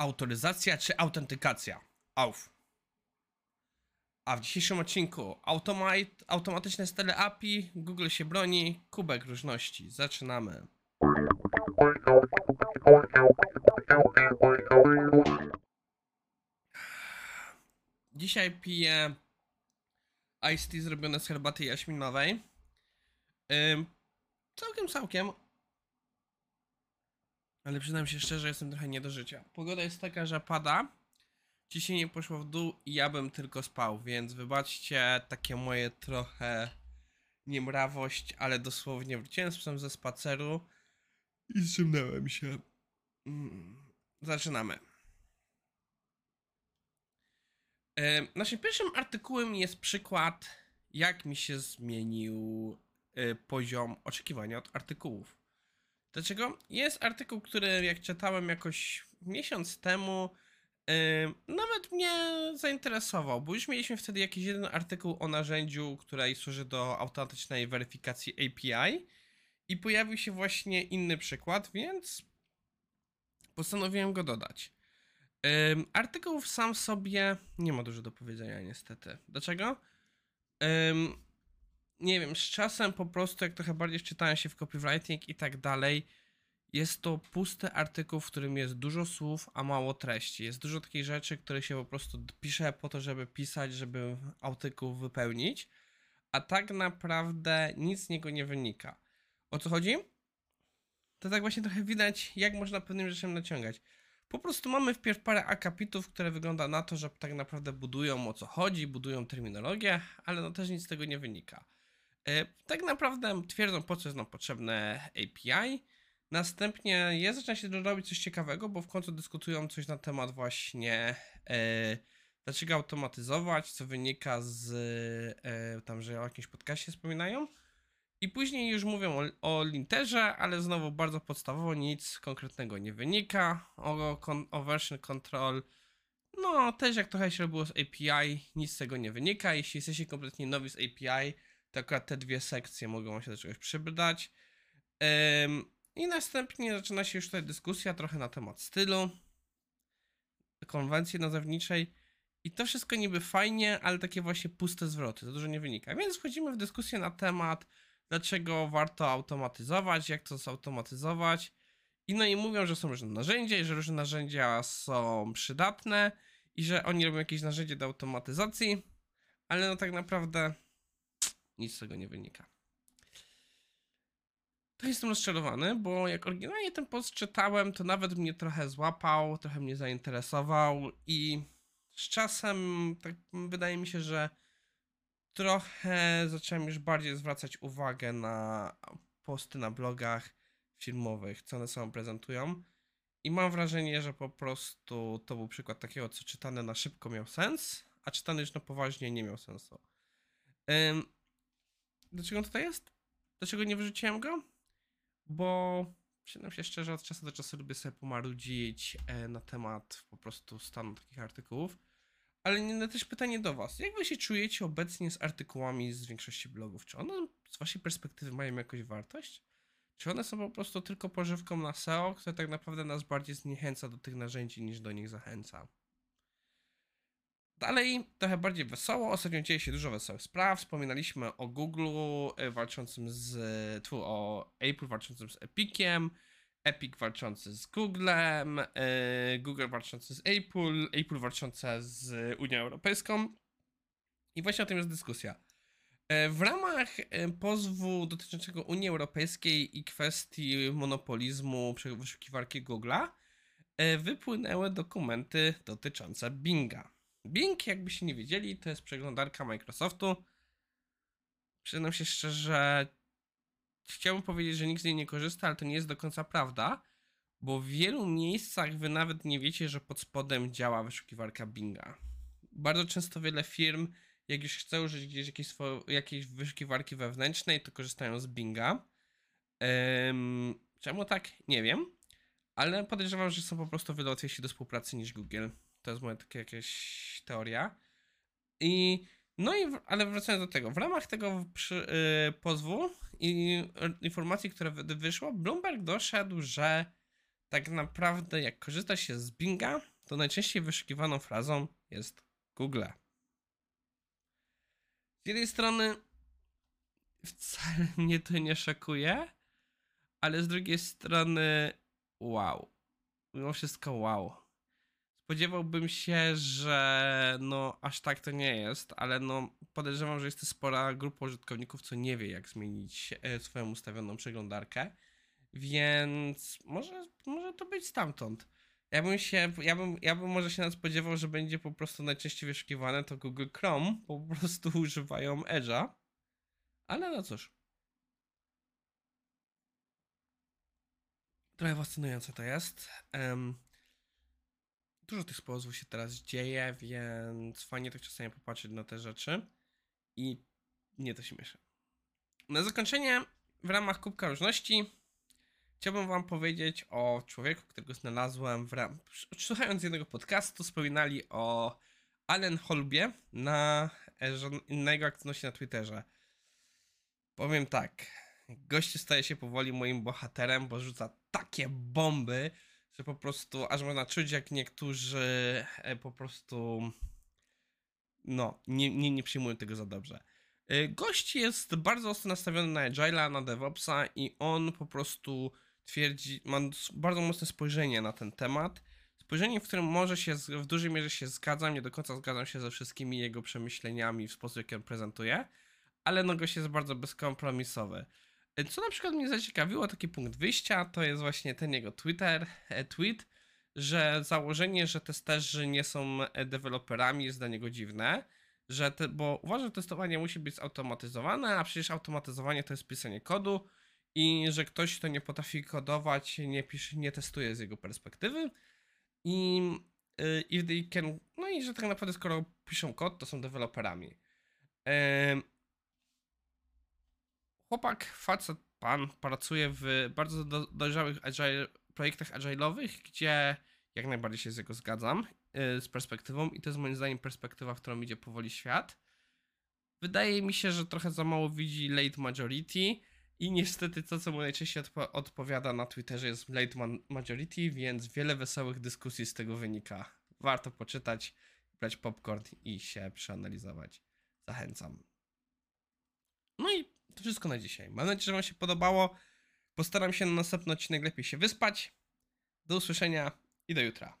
autoryzacja czy autentykacja? Auf. A w dzisiejszym odcinku automat, automatyczne style API, Google się broni, kubek różności. Zaczynamy. Dzisiaj piję iced tea zrobione z herbaty jaśminowej. Całkiem, całkiem. Ale przyznam się szczerze, jestem trochę nie do życia. Pogoda jest taka, że pada. Ciśnienie poszło w dół i ja bym tylko spał, więc wybaczcie takie moje trochę niemrawość, ale dosłownie wróciłem z psem ze spaceru i zrzymnąłem się. Mm, Zaczynamy. E, Naszym pierwszym artykułem jest przykład, jak mi się zmienił e, poziom oczekiwania od artykułów. Dlaczego? Jest artykuł, który jak czytałem jakoś miesiąc temu, yy, nawet mnie zainteresował, bo już mieliśmy wtedy jakiś jeden artykuł o narzędziu, które służy do automatycznej weryfikacji API i pojawił się właśnie inny przykład, więc postanowiłem go dodać. Ym, artykuł sam sobie nie ma dużo do powiedzenia niestety. Dlaczego? Ym, nie wiem, z czasem po prostu, jak trochę bardziej wczytałem się w copywriting i tak dalej, jest to pusty artykuł, w którym jest dużo słów, a mało treści. Jest dużo takich rzeczy, które się po prostu pisze po to, żeby pisać, żeby artykuł wypełnić, a tak naprawdę nic z niego nie wynika. O co chodzi? To tak właśnie trochę widać, jak można pewnym rzeczom naciągać. Po prostu mamy wpierw parę akapitów, które wygląda na to, że tak naprawdę budują o co chodzi, budują terminologię, ale no też nic z tego nie wynika. E, Tak naprawdę twierdzą, po co jest nam potrzebne API. Następnie jest zaczyna się robić coś ciekawego, bo w końcu dyskutują coś na temat właśnie e, dlaczego automatyzować, co wynika z e, tam, że o jakimś podcaście wspominają. I później już mówią o, o linterze, ale znowu bardzo podstawowo nic konkretnego nie wynika. O, kon, o version control no, też jak trochę się robiło z API, nic z tego nie wynika. Jeśli jesteście kompletnie nowi z API, akurat te dwie sekcje mogą się do czegoś przydać. I następnie zaczyna się już tutaj dyskusja trochę na temat stylu, konwencji nazewniczej. I to wszystko niby fajnie, ale takie właśnie puste zwroty, za dużo nie wynika. Więc wchodzimy w dyskusję na temat, dlaczego warto automatyzować, jak to zautomatyzować. I no i mówią, że są różne narzędzia i że różne narzędzia są przydatne i że oni robią jakieś narzędzie do automatyzacji, ale no tak naprawdę nic z tego nie wynika. To jestem rozczarowany, bo jak oryginalnie ten post czytałem, to nawet mnie trochę złapał, trochę mnie zainteresował i z czasem tak wydaje mi się, że trochę zacząłem już bardziej zwracać uwagę na posty na blogach filmowych, co one sobą prezentują. I mam wrażenie, że po prostu to był przykład takiego, co czytane na szybko miał sens, a czytane już na poważnie nie miał sensu. Ym, dlaczego on tutaj jest? Dlaczego nie wyrzuciłem go? Bo przyznam się szczerze, od czasu do czasu lubię sobie pomarudzić e, na temat po prostu stanu takich artykułów. Ale nie, no też pytanie do Was. Jak Wy się czujecie obecnie z artykułami z większości blogów? Czy one z Waszej perspektywy mają jakąś wartość? Czy one są po prostu tylko pożywką na SEO, które tak naprawdę nas bardziej zniechęca do tych narzędzi niż do nich zachęca? Dalej, trochę bardziej wesoło. Ostatnio dzieje się dużo wesołych spraw. Wspominaliśmy o Google e, walczącym z. Tu o Apple walczącym z Epiciem. Epic walczący z Googlem. e, Google walczący z Apple. Apple walczące z Unią Europejską. I właśnie o tym jest dyskusja. E, W ramach e, pozwu dotyczącego Unii Europejskiej i kwestii monopolizmu wyszukiwarki Google'a e, wypłynęły dokumenty dotyczące Binga. Bing, jakbyście nie wiedzieli, to jest przeglądarka Microsoftu. Przyznam się szczerze, chciałbym powiedzieć, że nikt z niej nie korzysta, ale to nie jest do końca prawda, bo w wielu miejscach wy nawet nie wiecie, że pod spodem działa wyszukiwarka Binga. Bardzo często wiele firm jak już chcą użyć gdzieś jakiejś, jakiejś wyszukiwarki wewnętrznej, to korzystają z Binga. Ym, czemu tak? Nie wiem. Ale podejrzewam, że są po prostu wiele łatwiejsi do współpracy niż Google. To jest moja taka jakaś teoria. I no i, ale wracając do tego, w ramach tego przy, yy, pozwu i informacji, które wy- wyszło, Bloomberg doszedł, że tak naprawdę jak korzysta się z Binga, to najczęściej wyszukiwaną frazą jest Google. Z jednej strony wcale mnie to nie szokuje, ale z drugiej strony wow. Mimo wszystko wow. Spodziewałbym się, że no aż tak to nie jest, ale no podejrzewam, że jest to spora grupa użytkowników, co nie wie jak zmienić e, swoją ustawioną przeglądarkę, więc może, może to być stamtąd. Ja bym się, ja bym, ja bym może się spodziewał, że będzie po prostu najczęściej wyszukiwane to Google Chrome, po prostu używają Edge'a, ale no cóż. Trochę fascynujące to jest. Em, dużo tych sposobów się teraz dzieje, więc fajnie tak czasami popatrzeć na te rzeczy. I nie to śmieszę. Na zakończenie, w ramach Kubka Różności, chciałbym Wam powiedzieć o człowieku, którego znalazłem w ram... Słuchając jednego podcastu, wspominali o Allen Holbie na jego aktywności na Twitterze. Powiem tak, gościu staje się powoli moim bohaterem, bo rzuca takie bomby, że po prostu aż można czuć, jak niektórzy e, po prostu no, nie, nie, nie przyjmują tego za dobrze. E, Gość jest bardzo ostro nastawiony na Agile'a, na DevOpsa i on po prostu twierdzi, ma bardzo mocne spojrzenie na ten temat. Spojrzenie, w którym może się, w dużej mierze się zgadzam, nie do końca zgadzam się ze wszystkimi jego przemyśleniami w sposób, jaki on prezentuje, ale no gość jest bardzo bezkompromisowy. E, Co na przykład mnie zaciekawiło, taki punkt wyjścia, to jest właśnie ten jego Twitter, e, tweet, że założenie, że testerzy nie są e, deweloperami jest dla niego dziwne, że te, bo uważa, że testowanie musi być zautomatyzowane, a przecież automatyzowanie to jest pisanie kodu i że ktoś, kto nie potrafi kodować, nie pisze, nie testuje z jego perspektywy i if they can, no i że tak naprawdę skoro piszą kod, to są deweloperami. Chłopak, facet, pan pracuje w bardzo do, dojrzałych agile, projektach agile'owych, gdzie jak najbardziej się z jego zgadzam y, z perspektywą i to jest moim zdaniem perspektywa, w którą idzie powoli świat. Wydaje mi się, że trochę za mało widzi late majority i niestety to, co mu najczęściej odpo- odpowiada na Twitterze jest late majority, więc wiele wesołych dyskusji z tego wynika. Warto poczytać, brać popcorn i się przeanalizować. Zachęcam. No i to wszystko na dzisiaj. Mam nadzieję, że Wam się podobało. Postaram się na następny odcinek lepiej się wyspać. Do usłyszenia i do jutra.